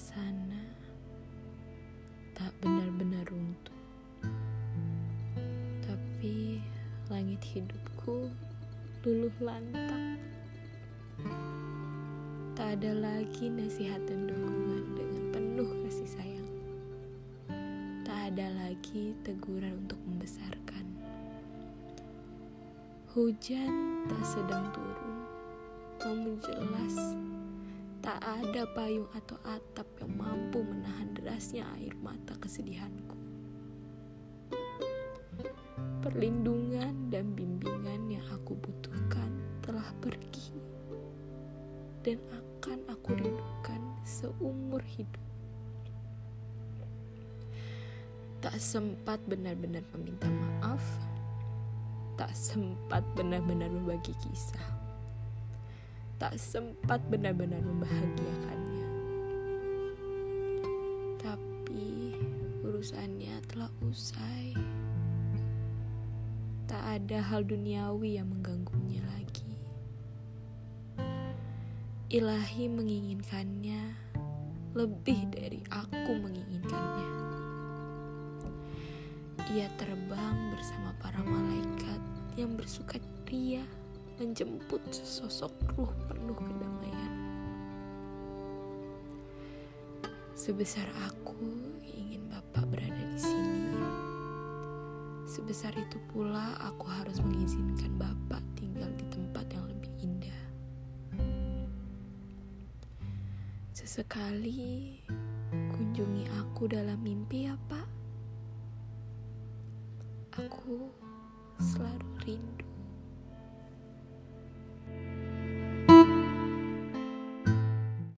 sana tak benar-benar runtuh, tapi langit hidupku luluh lantak. Tak ada lagi nasihat dan dukungan dengan penuh kasih sayang. Tak ada lagi teguran untuk membesarkan. Hujan tak sedang turun, kamu jelas tak ada payung atau atap yang mampu menahan derasnya air mata kesedihanku. Perlindungan dan bimbingan yang aku butuhkan telah pergi dan akan aku rindukan seumur hidup. Tak sempat benar-benar meminta maaf, tak sempat benar-benar membagi kisah, tak sempat benar-benar membahagiakannya. Tapi urusannya telah usai tak ada hal duniawi yang mengganggunya lagi. Ilahi menginginkannya lebih dari aku menginginkannya. Ia terbang bersama para malaikat yang bersuka ria menjemput sesosok ruh penuh kedamaian. Sebesar aku ingin Bapak berada di sini Sebesar itu pula aku harus mengizinkan Bapak tinggal di tempat yang lebih indah. Sesekali kunjungi aku dalam mimpi ya Pak. Aku selalu rindu.